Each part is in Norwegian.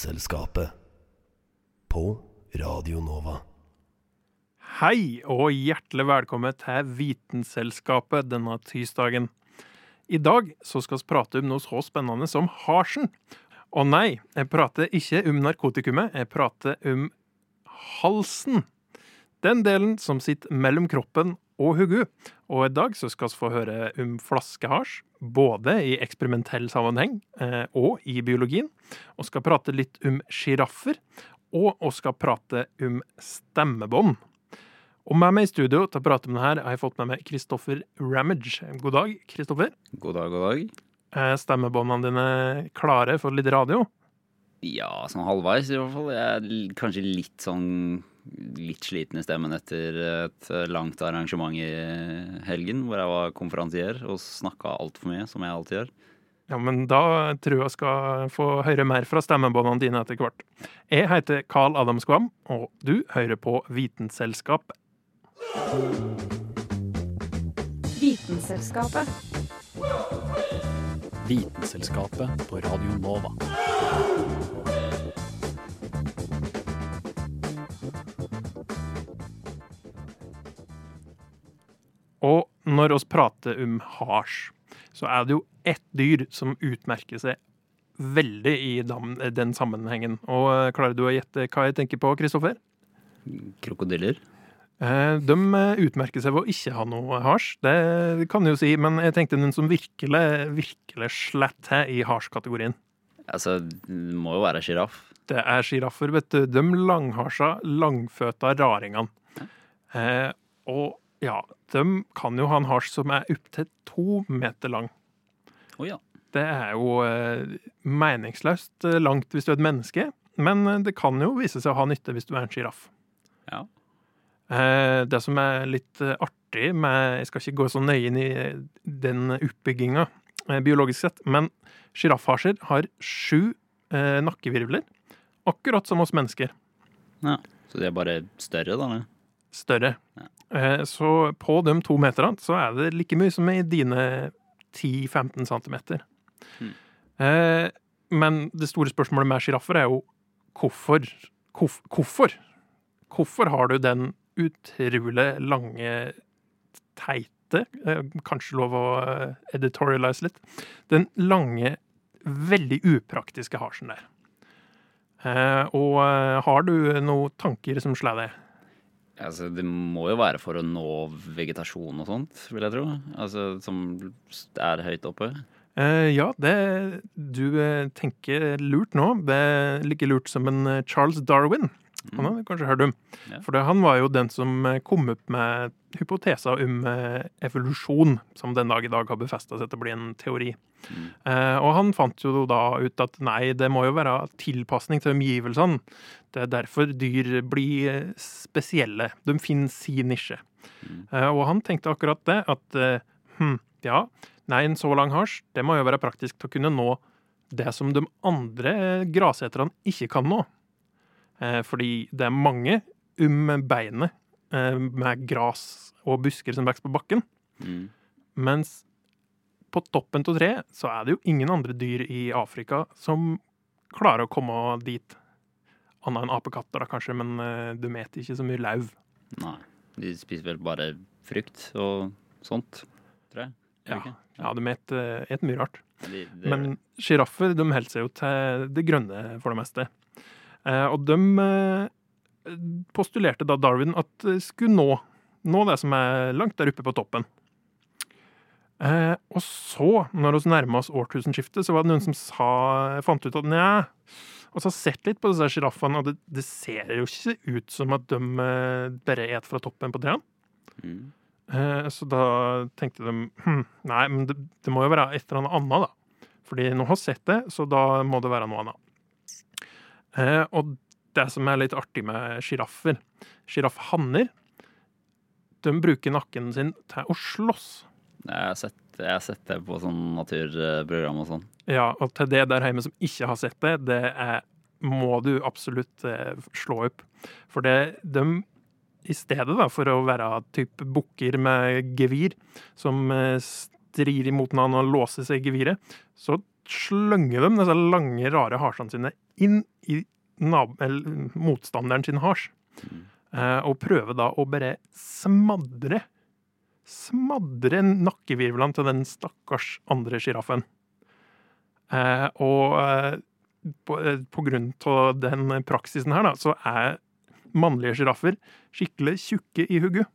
Vitenselskapet. På Radio Nova. Hei og hjertelig velkommen til Vitenselskapet denne tirsdagen. I dag så skal vi prate om noe så spennende som hasjen. Og nei, jeg prater ikke om narkotikumet, jeg prater om halsen. Den delen som sitter mellom kroppen og Hugu. Og i dag så skal vi få høre om flaskehasj, både i eksperimentell sammenheng eh, og i biologien. Og skal prate litt om sjiraffer, og vi skal prate om stemmebånd. Og med meg i studio til å prate om det her har jeg fått med meg Kristoffer Ramage. God dag, Kristoffer. God dag, god dag. Er stemmebåndene dine klare for litt radio? Ja, sånn halvveis i hvert fall. Jeg er kanskje litt sånn litt sliten i stemmen etter et langt arrangement i helgen hvor jeg var konferansier og snakka altfor mye, som jeg alltid gjør. Ja, men da tror jeg skal få høre mer fra stemmebåndene dine etter hvert. Jeg heter Carl Adam Skvam, og du hører på Vitenselskapet. Vitenselskapet. Vitenselskapet på Radio Nova. Og når oss prater om hasj, så er det jo ett dyr som utmerker seg veldig i den, den sammenhengen. Og eh, klarer du å gjette hva jeg tenker på, Kristoffer? Krokodiller. Eh, De eh, utmerker seg ved å ikke ha noe hasj, det kan du jo si, men jeg tenkte noen som virkelig, virkelig slett her i hasjkategorien. Altså, det må jo være sjiraff. Det er sjiraffer, vet du. De langharsa, langføta raringene. Eh, og ja, de kan jo ha en hasj som er opptil to meter lang. Oh, ja. Det er jo eh, meningsløst eh, langt hvis du er et menneske, men det kan jo vise seg å ha nytte hvis du er en sjiraff. Ja. Eh, det som er litt eh, artig med Jeg skal ikke gå så nøye inn i eh, den oppbygginga biologisk sett, men sjiraffhasjer har sju eh, nakkevirvler, akkurat som oss mennesker. ja. Så de er bare større, da? eller? Større. Ja. Eh, så på de to meterne så er det like mye som i dine 10-15 centimeter. Mm. Eh, men det store spørsmålet med sjiraffer er jo hvorfor? Hvorfor? Hvorfor har du den utrolig lange, teite eh, Kanskje lov å eh, editorialize litt. Den lange, veldig upraktiske hasjen der. Eh, og har du noen tanker som slår deg? Altså, det må jo være for å nå vegetasjon og sånt, vil jeg tro. Altså, som er høyt oppe. Eh, ja, det du tenker lurt nå. Det er like lurt som en Charles Darwin. Han hadde kanskje hørt om. Ja. For han var jo den som eh, kom opp med hypoteser om eh, evolusjon, som den dag i dag har befesta seg til å bli en teori. Eh, og han fant jo da ut at nei, det må jo være tilpasning til omgivelsene. Det er derfor dyr blir spesielle. De finner sin nisje. Eh, og han tenkte akkurat det, at eh, hm, ja, nei, en så lang hasj, det må jo være praktisk til å kunne nå det som de andre graseterne ikke kan nå. Eh, fordi det er mange um beinet eh, med gras og busker som vokser på bakken. Mm. Mens på toppen av treet så er det jo ingen andre dyr i Afrika som klarer å komme dit. Annet enn apekatter, da, kanskje, men eh, de eter ikke så mye lauv. Nei. De spiser vel bare frukt og sånt, tror jeg. Ja, ja de spiser mye rart. De, de... Men sjiraffer de holder seg jo til det grønne for det meste. Eh, og de eh, postulerte da Darwin at skulle nå, nå det som er langt der oppe på toppen. Eh, og så, når vi nærma oss årtusenskiftet, så var det noen som sa, fant ut at nja Og så har sett litt på disse sjiraffene, og det, det ser jo ikke ut som at de bare et fra toppen på trærne. mm. Eh, Så da tenkte de hm, nei, men det, det må jo være et eller annet annet, da. Fordi noen har sett det, så da må det være noe annet. Eh, Og det som er litt artig med sjiraffer Sjiraffhanner, de bruker nakken sin til å slåss. Jeg har sett, jeg har sett det på sånn naturprogram og sånn. Ja, og til det der hjemme som ikke har sett det, det er, må du absolutt eh, slå opp. For det, de, i stedet da, for å være type bukker med gevir, som eh, strir imot hverandre og låser seg i geviret, så slynger de disse lange, rare hasjene sine inn i motstanderen sin hasj. Eh, og prøve da å bare smadre Smadre nakkevirvlene til den stakkars andre sjiraffen. Eh, og eh, på, på grunn av den praksisen her, da, så er mannlige sjiraffer skikkelig tjukke i hugget.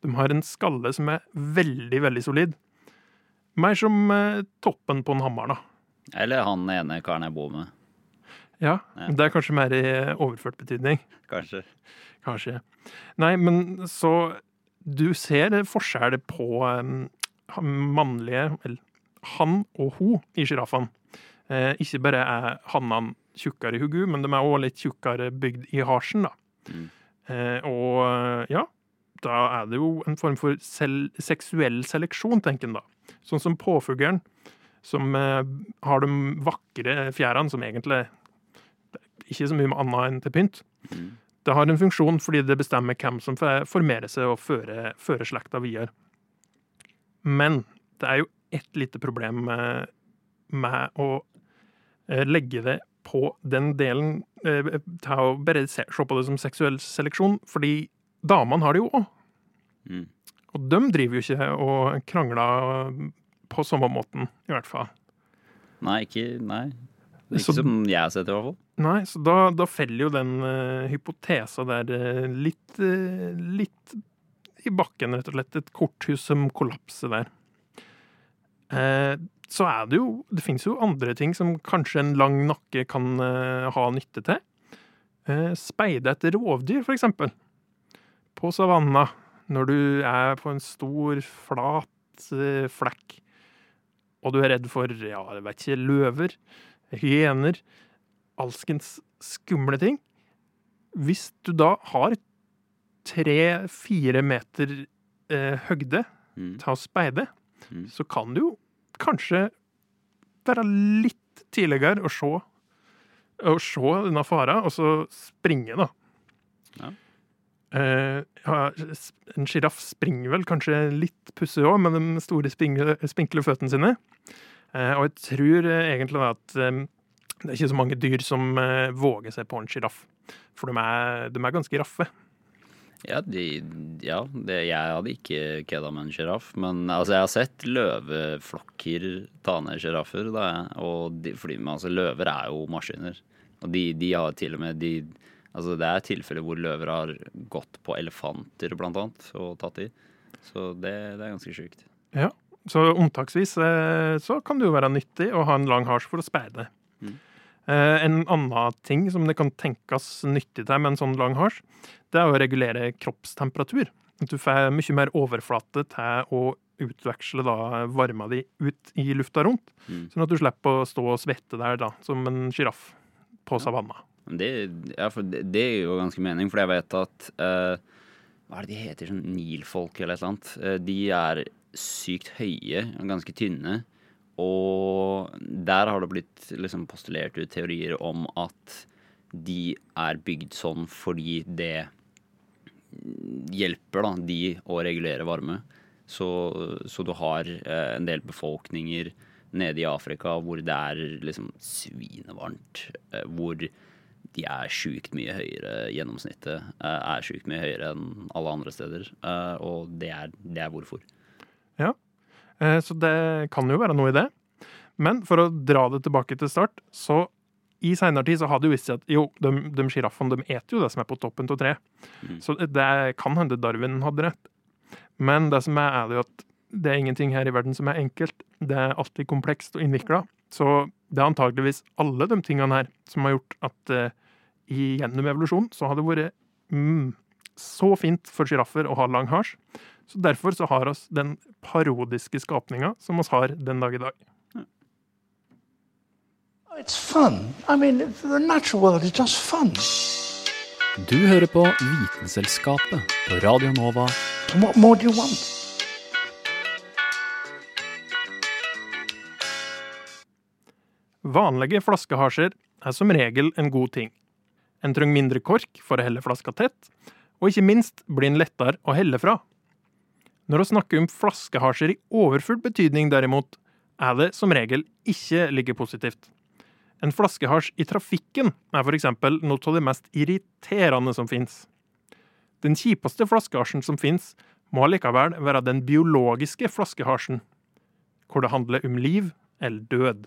De har en skalle som er veldig, veldig solid. Mer som toppen på en hammer, da. Eller han ene karen jeg bor med, Ja. Det er kanskje mer i overført betydning. kanskje. Kanskje. Nei, men så Du ser forskjell på um, mannlige Eller han og ho i sjiraffene. Eh, ikke bare er hannene tjukkere i hugu, men de er òg litt tjukkere bygd i harsen, da. Mm. Eh, og ja, da er det jo en form for sel seksuell seleksjon, tenker en da. Sånn som påfuglen, som eh, har de vakre fjærene, som egentlig ikke så mye med annet enn til pynt. Mm. Det har en funksjon fordi det bestemmer hvem som formerer seg og fører, fører slekta videre. Men det er jo ett lite problem med, med å eh, legge det på den delen eh, til å bare se, se på det som seksuell seleksjon, fordi damene har det jo òg. Mm. Og de driver jo ikke og krangler på samme måten, i hvert fall. Nei, ikke Nei. Ikke Så- som jeg har sett, i hvert fall. Nei, så da, da feller jo den uh, hypotesa der uh, litt, uh, litt i bakken, rett og slett. Et korthus som kollapser der. Så er det jo Det fins jo andre ting som kanskje en lang nakke kan ha nytte til. Speide etter rovdyr, for eksempel. På savanna, når du er på en stor, flat flekk, og du er redd for, ja, jeg vet ikke, løver, hyener alskens skumle ting. Hvis du da har tre-fire meter eh, høgde Mm. til å speide, Mm. så kan du jo kanskje være litt tidligere å se, og se denne fara, og så springe, da. Ja. Uh, en sjiraff springer vel kanskje litt pussig òg, med de store spinkle, spinkle føttene sine. Uh, og jeg tror eh, egentlig at eh, det er ikke så mange dyr som eh, våger seg på en sjiraff. For de er, de er ganske raffe. Ja, de, ja det, jeg hadde ikke kødda med en sjiraff. Men altså, jeg har sett løveflokker ta ned sjiraffer. fordi, altså, Løver er jo maskiner. Og de, de har til og med de, altså, Det er tilfeller hvor løver har gått på elefanter, blant annet, og tatt de. Så det, det er ganske sjukt. Ja, Så unntaksvis eh, så kan det jo være nyttig å ha en lang hasj for å speide. Mm. Eh, En annen ting som det kan tenkes nyttig til med en sånn lang hasj, det er å regulere kroppstemperatur. At du får mye mer overflate til å utveksle da varma di ut i lufta rundt. Mm. Sånn at du slipper å stå og svette der da, som en sjiraff på savanna. Det, ja, det, det gir jo ganske mening, for jeg vet at eh, Hva er det de heter? Sånn Nilfolk eller et eller annet. Eh, de er sykt høye og ganske tynne. Og der har det blitt liksom postulert ut teorier om at de er bygd sånn fordi det hjelper da, de å regulere varme. Så, så du har eh, en del befolkninger nede i Afrika hvor det er liksom svinevarmt. eh, Hvor de er sjukt mye høyere, gjennomsnittet eh, er sjukt mye høyere enn alle andre steder. eh, Og det er, det er hvorfor. Eh, Så det kan jo være noe i det. Men for å dra det tilbake til start, så i seinere tid så har det jo vist seg at jo, de, de sjiraffene eter jo det som er på toppen av treet. Mm. Så det kan hende Darwin hadde rett. Men det som er, er jo at det er ingenting her i verden som er enkelt. Det er alltid komplekst og innvikla. Så det er antageligvis alle de tingene her som har gjort at uh, gjennom evolusjonen så har det vært mm, så fint for sjiraffer å ha lang hasj. Så derfor så har oss den parodiske skapninga som oss har den dag i dag. I mean, the natural world is just fun. Du hører på Vitenselskapet på Radio Nova. What more do you want? Vanlige flaskehasjer er som regel en god ting. En trenger mindre kork for å helle flaska tett, og ikke minst blir den lettere å helle fra. Når vi snakker om flaskehasjer i overfull betydning, derimot, er det som regel ikke like positivt. En flaskehasj i trafikken er f.eks. noe av det mest irriterende som fins. Den kjipeste flaskehasjen som fins, må allikevel være den biologiske flaskehasjen, hvor det handler om liv eller død.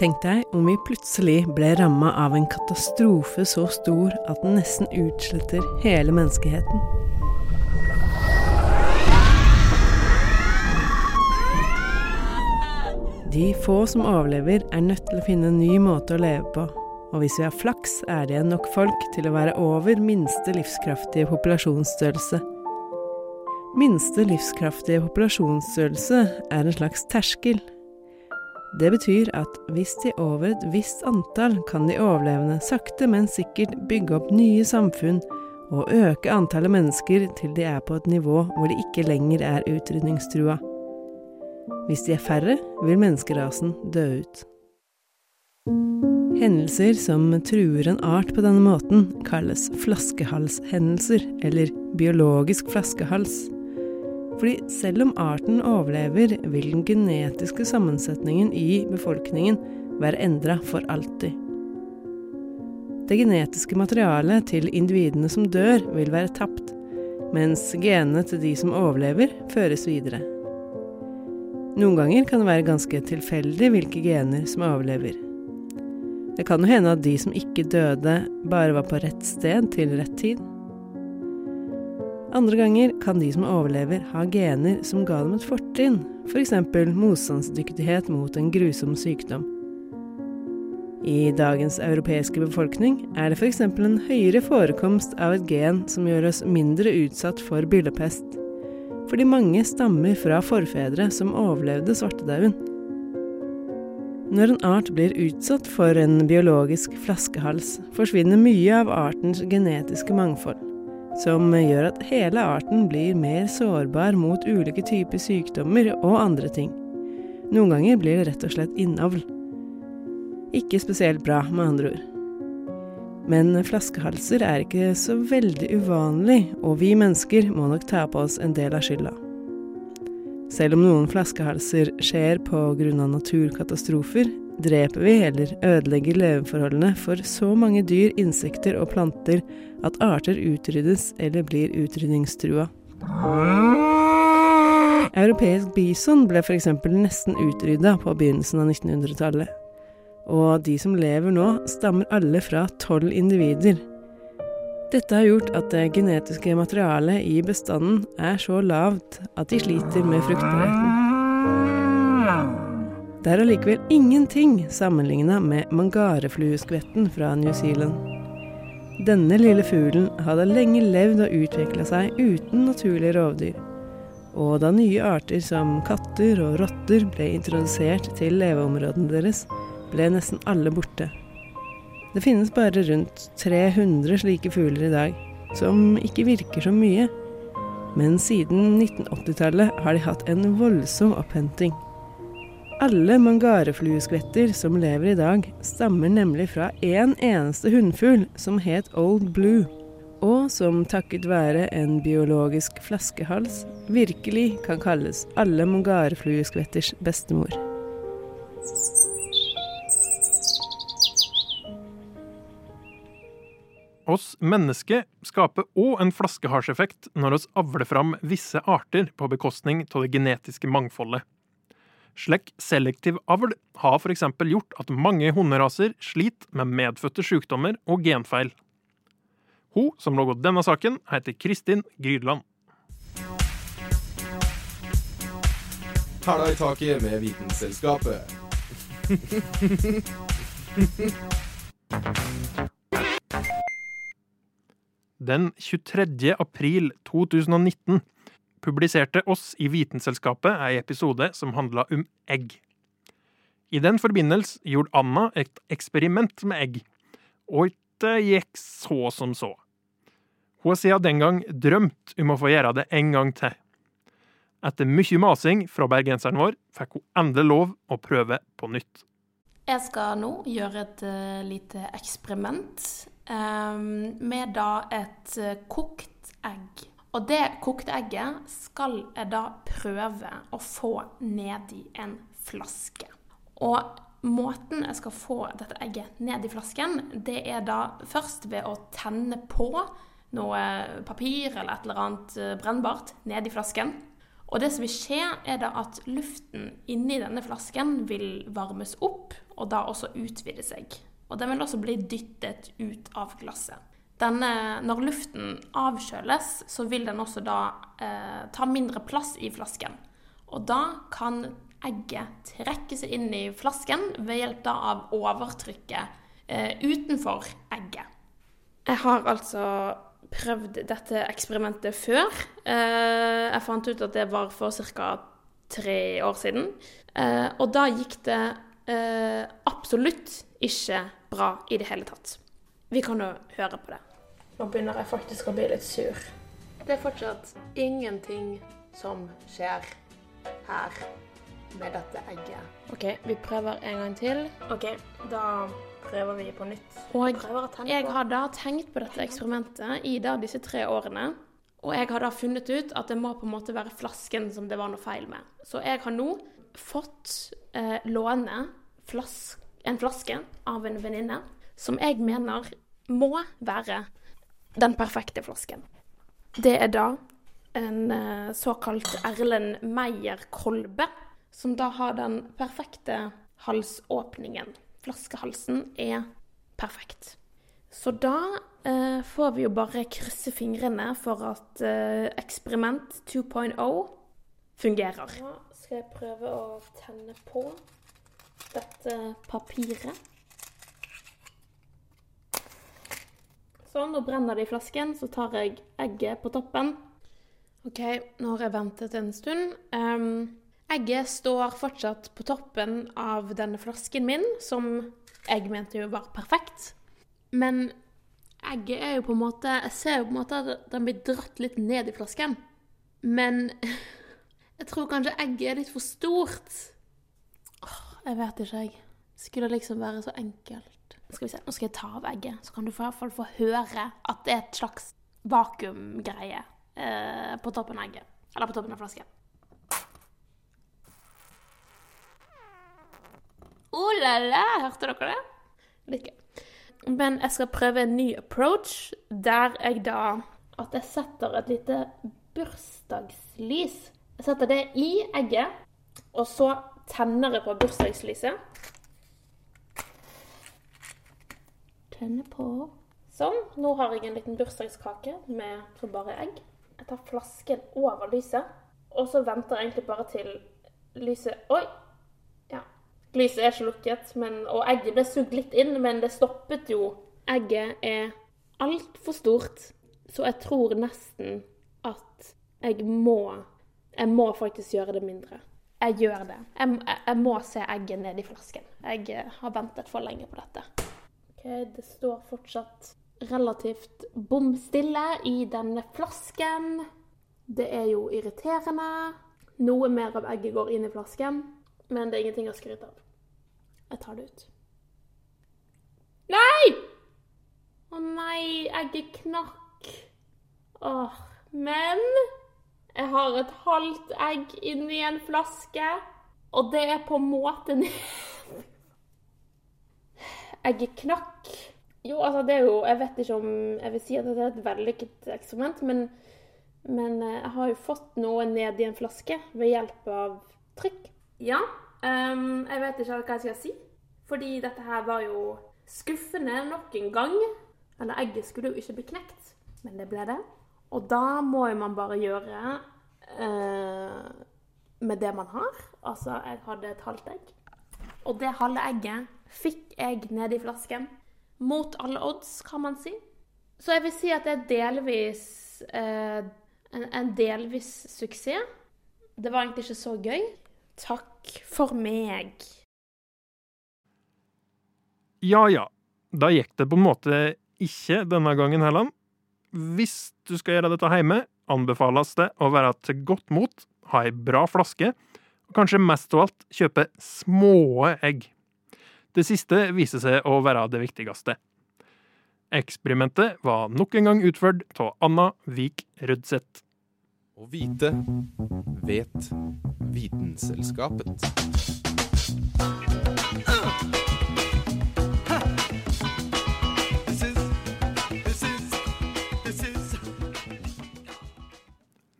Tenk deg om vi plutselig ble ramma av en katastrofe så stor at den nesten utsletter hele menneskeheten. De få som overlever, er nødt til å finne en ny måte å leve på. Og hvis vi har flaks, er det igjen nok folk til å være over minste livskraftige populasjonsstørrelse. Minste livskraftige populasjonsstørrelse er en slags terskel. Det betyr at hvis de over et visst antall kan de overlevende sakte, men sikkert bygge opp nye samfunn og øke antallet mennesker til de er på et nivå hvor de ikke lenger er utrydningstrua. Hvis de er færre, vil menneskerasen dø ut. Hendelser som truer en art på denne måten, kalles flaskehalshendelser, eller biologisk flaskehals. Fordi selv om arten overlever, vil den genetiske sammensetningen i befolkningen være endra for alltid. Det genetiske materialet til individene som dør, vil være tapt, mens genene til de som overlever, føres videre. Noen ganger kan det være ganske tilfeldig hvilke gener som overlever. Det kan jo hende at de som ikke døde, bare var på rett sted til rett tid. Andre ganger kan de som overlever, ha gener som ga dem et fortrinn, f.eks. For motstandsdyktighet mot en grusom sykdom. I dagens europeiske befolkning er det f.eks. en høyere forekomst av et gen som gjør oss mindre utsatt for byllepest, fordi mange stammer fra forfedre som overlevde svartedauden. Når en art blir utsatt for en biologisk flaskehals, forsvinner mye av artens genetiske mangfold som gjør at hele arten blir mer sårbar mot ulike typer sykdommer og andre ting. Noen ganger blir det rett og slett innavl. Ikke spesielt bra, med andre ord. Men flaskehalser er ikke så veldig uvanlig, og vi mennesker må nok ta på oss en del av skylda. Selv om noen flaskehalser skjer av naturkatastrofer, dreper vi eller ødelegger leveforholdene for så mange dyr, insekter og planter at arter utryddes eller blir utrydningstrua. Europeisk bison ble f.eks. nesten utrydda på begynnelsen av 1900-tallet. Og de som lever nå, stammer alle fra tolv individer. Dette har gjort at det genetiske materialet i bestanden er så lavt at de sliter med fruktbarheten. Det er allikevel ingenting sammenligna med mangareflueskvetten fra New Zealand. Denne lille fuglen hadde lenge levd og utvikla seg uten naturlige rovdyr. Og da nye arter som katter og rotter ble introdusert til leveområdene deres, ble nesten alle borte. Det finnes bare rundt 300 slike fugler i dag, som ikke virker så mye. Men siden 1980-tallet har de hatt en voldsom opphenting. Alle mangareflueskvetter som lever i dag, stammer nemlig fra én en eneste hunnfugl som het Old Blue, og som takket være en biologisk flaskehals virkelig kan kalles alle mangareflueskvetters bestemor. Oss mennesker skaper òg en flaskehalseffekt når oss avler fram visse arter på bekostning av det genetiske mangfoldet. Slik selektiv avl har f.eks. gjort at mange hunderaser sliter med medfødte sykdommer og genfeil. Hun som laga denne saken, heter Kristin Grydland. Tæla i taket med Vitenselskapet. Den 23. april 2019 publiserte oss i Vitenselskapet ei episode som handla om egg. I den forbindelse gjorde Anna et eksperiment med egg, og det gikk så som så. Hun har siden den gang drømt om å få gjøre det en gang til. Etter mye masing fra bergenseren vår fikk hun endelig lov å prøve på nytt. Jeg skal nå gjøre et eh, lite eksperiment med da et eh, kokt egg. Og det kokte egget skal jeg da prøve å få nedi en flaske. Og måten jeg skal få dette egget ned i flasken, det er da først ved å tenne på noe papir eller et eller annet eh, brennbart ned i flasken. Og det som vil skje, er da at luften inni denne flasken vil varmes opp, og da også utvide seg. Og den vil også bli dyttet ut av glasset. Denne, når luften avkjøles, så vil den også da eh, ta mindre plass i flasken. Og da kan egget trekke seg inn i flasken ved hjelp av overtrykket eh, utenfor egget. Jeg har altså prøvd dette eksperimentet før. Eh, jeg fant ut at det var for ca. tre år siden. Eh, og da gikk det eh, absolutt ikke bra i det hele tatt. Vi kan jo høre på det. Nå begynner jeg faktisk å bli litt sur. Det er fortsatt ingenting som skjer her med dette egget. OK, vi prøver en gang til. OK, da prøver vi på nytt. Og jeg har da tenkt på dette eksperimentet i da disse tre årene. Og jeg har da funnet ut at det må på en måte være flasken som det var noe feil med. Så jeg har nå fått eh, låne flas en flaske av en venninne som jeg mener må være den perfekte flasken. Det er da en eh, såkalt Erlend Meyer kolbe, som da har den perfekte halsåpningen. Flaskehalsen er perfekt. Så da eh, får vi jo bare krysse fingrene for at eh, eksperiment 2.0 fungerer. Nå skal jeg prøve å tenne på dette papiret. Sånn, nå brenner det i flasken. Så tar jeg egget på toppen. OK, nå har jeg ventet en stund. Um, egget står fortsatt på toppen av denne flasken min, som jeg mente jo var perfekt. Men egget er jo på en måte Jeg ser jo på en måte at den blir dratt litt ned i flasken. Men jeg tror kanskje egget er litt for stort. Jeg vet ikke, jeg. Skulle liksom være så enkelt. Skal vi se, Nå skal jeg ta av egget, så kan du i hvert fall få høre at det er et slags vakuumgreie eh, på toppen av egget. Eller på toppen av flasken. Oh la la! Hørte dere det? Litt. Men jeg skal prøve en ny approach, der jeg da At jeg setter et lite bursdagslys. Jeg setter det i egget, og så tenner jeg på bursdagslyset. Tenner på. Sånn. Nå har jeg en liten bursdagskake med så bare egg. Jeg tar flasken over lyset, og så venter jeg egentlig bare til lyset Oi! Ja. Lyset er ikke lukket, men, og egget ble sugd litt inn, men det stoppet jo. Egget er altfor stort, så jeg tror nesten at jeg må Jeg må faktisk gjøre det mindre. Jeg gjør det. Jeg, jeg, må se egget nedi flasken. Jeg eh, har ventet for lenge på dette. Ok, Det står fortsatt relativt bom stille i denne flasken. Det er jo irriterende. Noe mer av egget går inn i flasken, men det er ingenting å skryte av. Jeg tar det ut. Nei! Å nei, egget knakk. Åh, men jeg har et halvt egg inni en flaske, og det er på en måte Egget knakk. Jo, altså det er jo Jeg vet ikke om jeg vil si at det er et vellykket eksperiment, men, men eh, jeg har jo fått noe ned i en flaske ved hjelp av trykk. Ja. Um, jeg vet ikke hva jeg skal si, fordi dette her var jo skuffende nok en gang. Eller egget skulle jo ikke bli knekt, men det ble det. Og da må jo man bare gjøre eh, med det man har. Altså, jeg hadde et halvt egg. Og det halve egget fikk jeg ned i flasken. Mot alle odds, kan man si. Så jeg vil si at det er delvis eh, en, en delvis suksess. Det var egentlig ikke så gøy. Takk for meg. Ja ja, da gikk det på en måte ikke denne gangen heller. Hvis du skal gjøre dette hjemme, anbefales det å være til godt mot, ha ei bra flaske, og kanskje mest av alt kjøpe små egg. Det siste viser seg å være det viktigste. Eksperimentet var nok en gang utført av Anna Vik Rødseth. Å vite vet Vitenselskapet.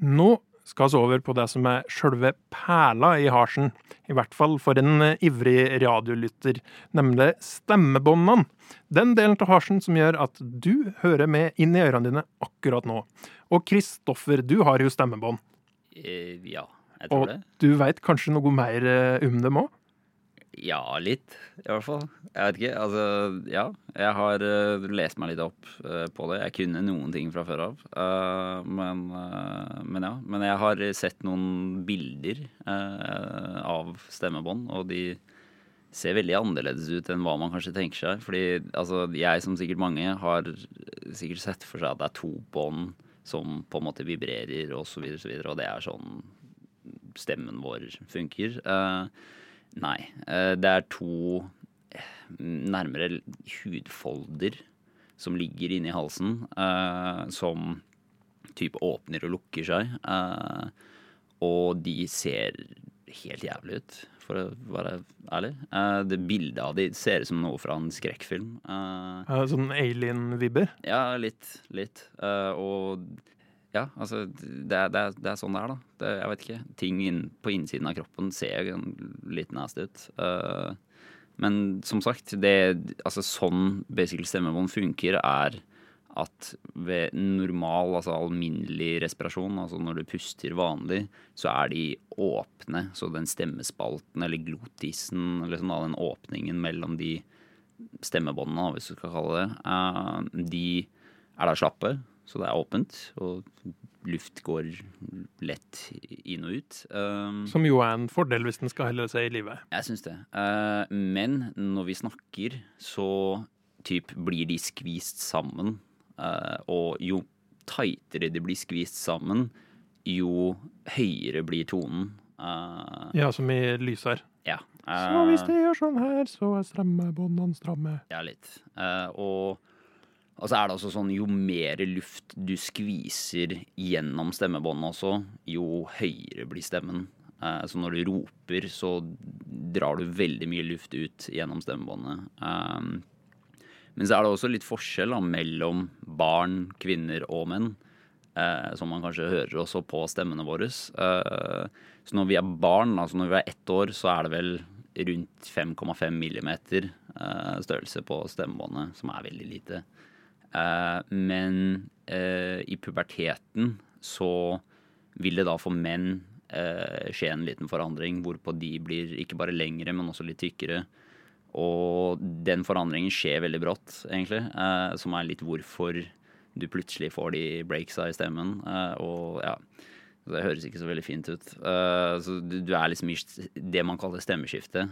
Nå skal vi over på det som er sjølve perla i harsen, i hvert fall for en eh, ivrig radiolytter, nemlig stemmebåndene. Den delen av harsen som gjør at du hører med inn i ørene dine akkurat nå. Og Kristoffer, du har jo stemmebånd. Eh, ja, jeg tror Og det. du veit kanskje noe mer eh, om dem òg? Ja, litt, i hvert fall. Jeg vet ikke. Altså, ja. Jeg har uh, lest meg litt opp uh, på det. Jeg kunne noen ting fra før av. Uh, men, men ja. Men jeg har sett noen bilder av stemmebånd, og de ser veldig annerledes ut enn hva man kanskje tenker seg. Fordi altså, jeg, som sikkert mange, har sikkert sett for seg at det er to bånd som på en måte vibrerer, og så videre, og så videre. Og det er sånn stemmen vår funker. Eh, Nei. eh, Det er to eh, nærmere hudfolder som ligger inni halsen, eh, som type åpner og lukker seg. Og de ser helt jævlig ut, for å være ærlig. Det bildet av de ser ut som noe fra en skrekkfilm. Sånn alien-vibber? ja, litt. Litt. Og ja, altså det er, det, er, det er sånn det er, da. Det, jeg vet ikke. Ting inn, på innsiden av kroppen ser litt nasty ut. Uh, men som sagt, det, altså sånn basically stemmebånd funker, er at ved normal, altså alminnelig respirasjon, altså når du puster vanlig, så er de åpne. Så den stemmespalten, eller glotisen, eller sånn, da, den åpningen mellom de stemmebåndene, hvis du skal kalle det, eh, de er da slappe, så det er åpent. Og luft går lett inn og ut. Um, Som jo er en fordel hvis den skal holde seg i live. jeg syns det. Uh, men når vi snakker, så typ blir de skvist sammen. Uh, og jo tightere de blir skvist sammen, jo høyere blir tonen. Uh, Ja, som i lys her. ja. Så hvis de gjør sånn her, så er strømmebåndene stramme. Ja, litt. Og, og så er det også sånn jo mer luft du skviser gjennom stemmebåndet også, jo høyere blir stemmen. Eh, så når du roper, så drar du veldig mye luft ut gjennom stemmebåndet. Eh, men så er det også litt forskjell da, mellom barn, kvinner og menn. Eh, som man kanskje hører også på stemmene våre. Så når vi er barn, altså når vi er ett år, så er det vel rundt 5,5 millimeter størrelse på stemmebåndet, som er veldig lite. Eh, men eh, i puberteten så vil det da for menn eh, skje en liten forandring, hvorpå de blir ikke bare lengre, men også litt tykkere. Og den forandringen skjer veldig brått, egentlig, som er litt hvorfor du plutselig får de breaksa i stemmen. Og ja, det høres ikke så veldig fint ut. Så du, du er liksom i det man kaller stemmeskifte.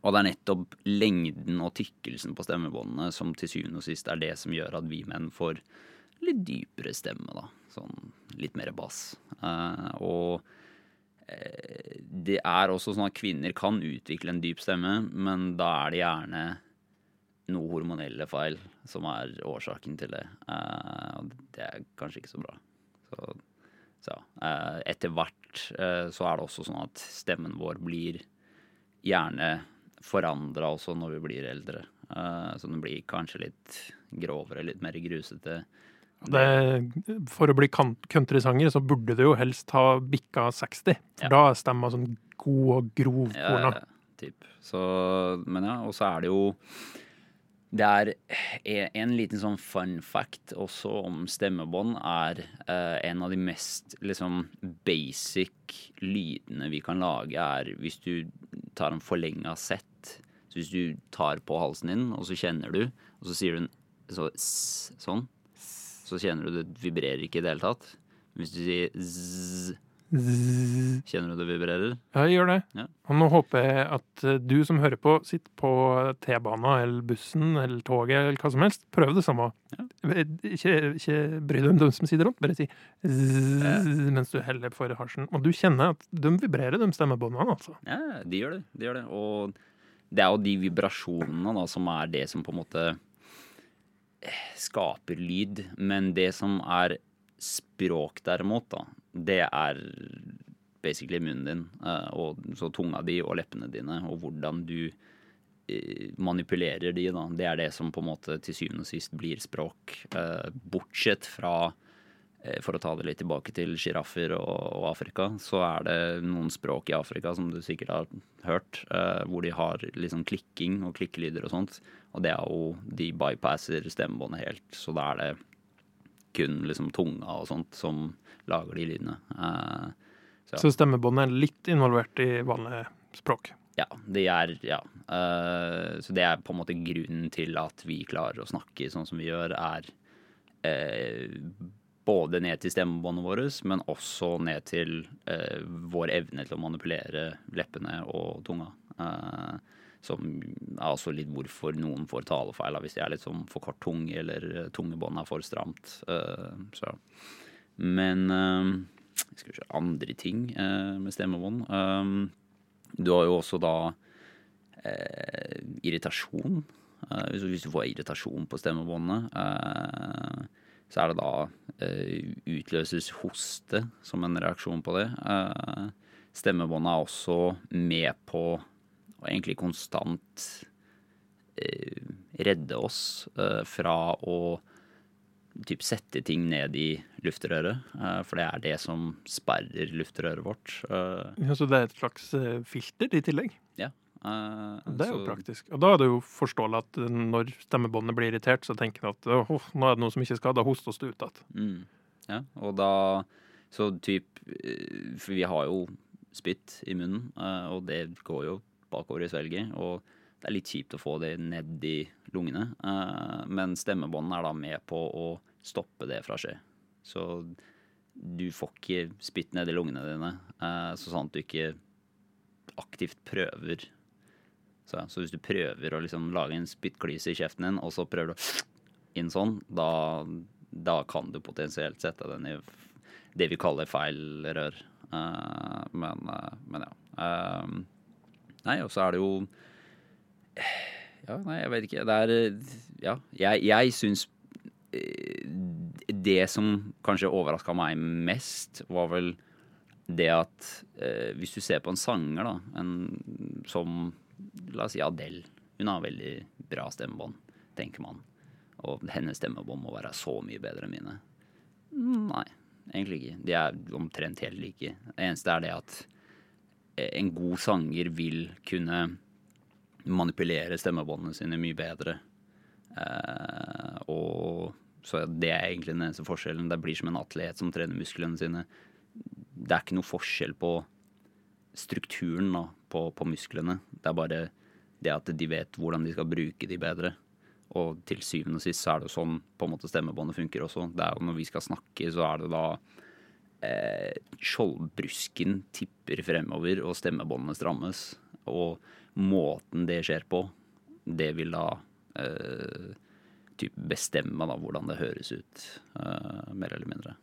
Og det er nettopp lengden og tykkelsen på stemmebåndene som til syvende og sist er det som gjør at vi menn får litt dypere stemme, da. Sånn litt mer bass. Eh, og eh, det er også sånn at kvinner kan utvikle en dyp stemme, men da er det gjerne noe hormonelle feil som er årsaken til det. Eh, og det er kanskje ikke så bra. Så, så eh, etter hvert eh, så er det også sånn at stemmen vår blir gjerne forandra også når vi blir eldre. Eh, så den blir kanskje litt grovere, litt mer grusete. Det, for å bli countrysanger så burde du jo helst ha bikka 60. For Ja. da er stemma sånn god og grov korna. ja, typ. Så, men ja, og så er det jo Det er en, en liten sånn fun fact også om stemmebånd, er eh, en av de mest liksom basic lydene vi kan lage, er hvis du tar en forlenga sett. Så hvis du tar på halsen din, og så kjenner du, og så sier du en så sånn, så kjenner du det vibrerer ikke i det hele tatt. Hvis du sier Zzz. kjenner du det vibrerer? Ja, jeg gjør det. Ja. Og nå håper jeg at eh, du som hører på, sitter på T-bana eller bussen eller toget eller hva som helst. Prøv det samme. Ikke, ikke bry deg om de som sitter rundt, bare si zzz mens du heller for hasjen. Og du kjenner at de vibrerer, de stemmebåndene, altså. Ja, de gjør det. De gjør det. Og det er jo de vibrasjonene da, som er det som på en måte eh, skaper lyd. Men det som er språk derimot, da, det er basically munnen din, eh, og så tunga di og leppene dine, og hvordan du eh, manipulerer de, da. Det er det som på en måte til syvende og sist blir språk. Bortsett fra for å ta det litt tilbake til sjiraffer og, og Afrika, så er det noen språk i Afrika som du sikkert har hørt, eh, hvor de har liksom klikking og klikkelyder og sånt. Og det er jo De bypasser stemmebåndet helt, så da er det kun liksom tunga og sånt som lager de lydene. Eh, så, ja. Så stemmebåndet er litt involvert i vanlig språk. Ja, de er Ja. Eh, så det er på en måte grunnen til at vi klarer å snakke sånn som vi gjør, er eh, både ned til stemmebåndet vårt, men også ned til eh, vår evne til å manipulere leppene og tunga. Eh, som er også litt hvorfor noen får talefeil, hvis de er litt sånn for kort tunge, eller eh, tungebåndet er for stramt. Eh, så. Men eh, skal vi se andre ting eh, med stemmebånd. Du har jo også da irritasjon. Hvis, du får irritasjon på stemmebåndet, så er det da eh, utløses hoste som en reaksjon på det. Eh, stemmebåndet er også med på å egentlig konstant eh, redde oss eh, fra å typ sette ting ned i luftrøret, eh, for det er det som sperrer luftrøret vårt. Eh, Ja, så det er et slags filter i tillegg. ja. Eh, Det er jo praktisk. Og da er det jo forståelig at når stemmebåndet blir irritert, så tenker en at «Åh, nå er det noe som ikke skal, da hostes det ut igjen. Mm. Ja, og da Så typ eh, For vi har jo spytt i munnen, eh, og det går jo bakover i svelget. Og det er litt kjipt å få det ned i lungene. Men stemmebåndene er da med på å stoppe det fra å skje. Så du får ikke spytt ned i lungene dine, så at du ikke aktivt prøver. Så, så hvis du prøver å liksom lage en spyttklyse i kjeften din, og så prøver du inn sånn, da, da kan du potensielt sette den i det vi kaller feil rør. Uh, men, uh, men ja. Uh, nei, og så er det jo Ja, nei, jeg vet ikke. Det er Ja, jeg, jeg syns det som kanskje overraska meg mest, var vel det at hvis du ser på en sanger, da, en som La oss si Adele. Hun har veldig bra stemmebånd, tenker man. Og hennes stemmebånd må være så mye bedre enn mine. Nei, egentlig ikke. De er omtrent helt like. Det eneste er det at en god sanger vil kunne manipulere stemmebåndene sine mye bedre. Eh, og så det er egentlig den eneste forskjellen. Det blir som en atlet som trener musklene sine. Det er ikke noe forskjell på strukturen da, på, på musklene. Det er bare det at de vet hvordan de skal bruke de bedre. Og til syvende og sist så er det sånn på en måte stemmebåndet funker også. Det er jo Når vi skal snakke, så er det da eh, skjoldbrusken tipper fremover, og stemmebåndene strammes. Og måten det skjer på, det vil da eh, bestemme da hvordan det høres ut, eh, mer eller mindre.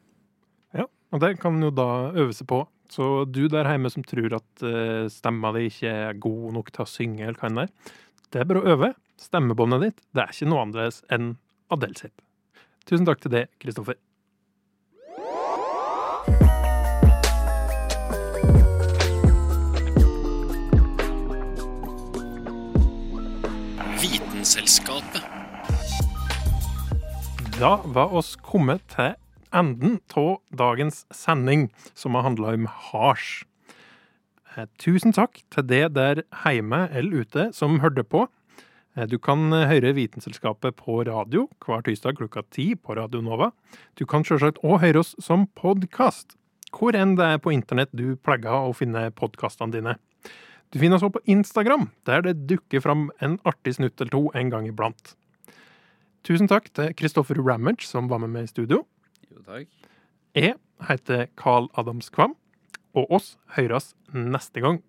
Ja, og det kan jo da øve seg på. Så du der hjemme som tror at eh, stemma di ikke er god nok til å synge, eller hva enn det er, det er bare å øve. Stemmebåndet ditt det er ikke noe annerledes enn Adele sitt. Tusen takk til det, Kristoffer. Vitenselskapet. Da var oss kommet til enden av dagens sending, som har handla om hasj. Eh, Tusen takk til det der hjemme eller ute som hørte på. Eh, Du kan eh, høre Vitenselskapet på radio hver tirsdag klokka ti på Radio Nova. Du kan selvsagt òg høre oss som podkast, hvor enn det er på internett du pleier å finne podkastene dine. Du finner oss også på Instagram, der det dukker fram en artig snutt eller to en gang iblant. Tusen takk til Kristoffer Ramage, som var med meg i studio. Takk. Jeg heter Carl Adams Kvam, og oss høres neste gang.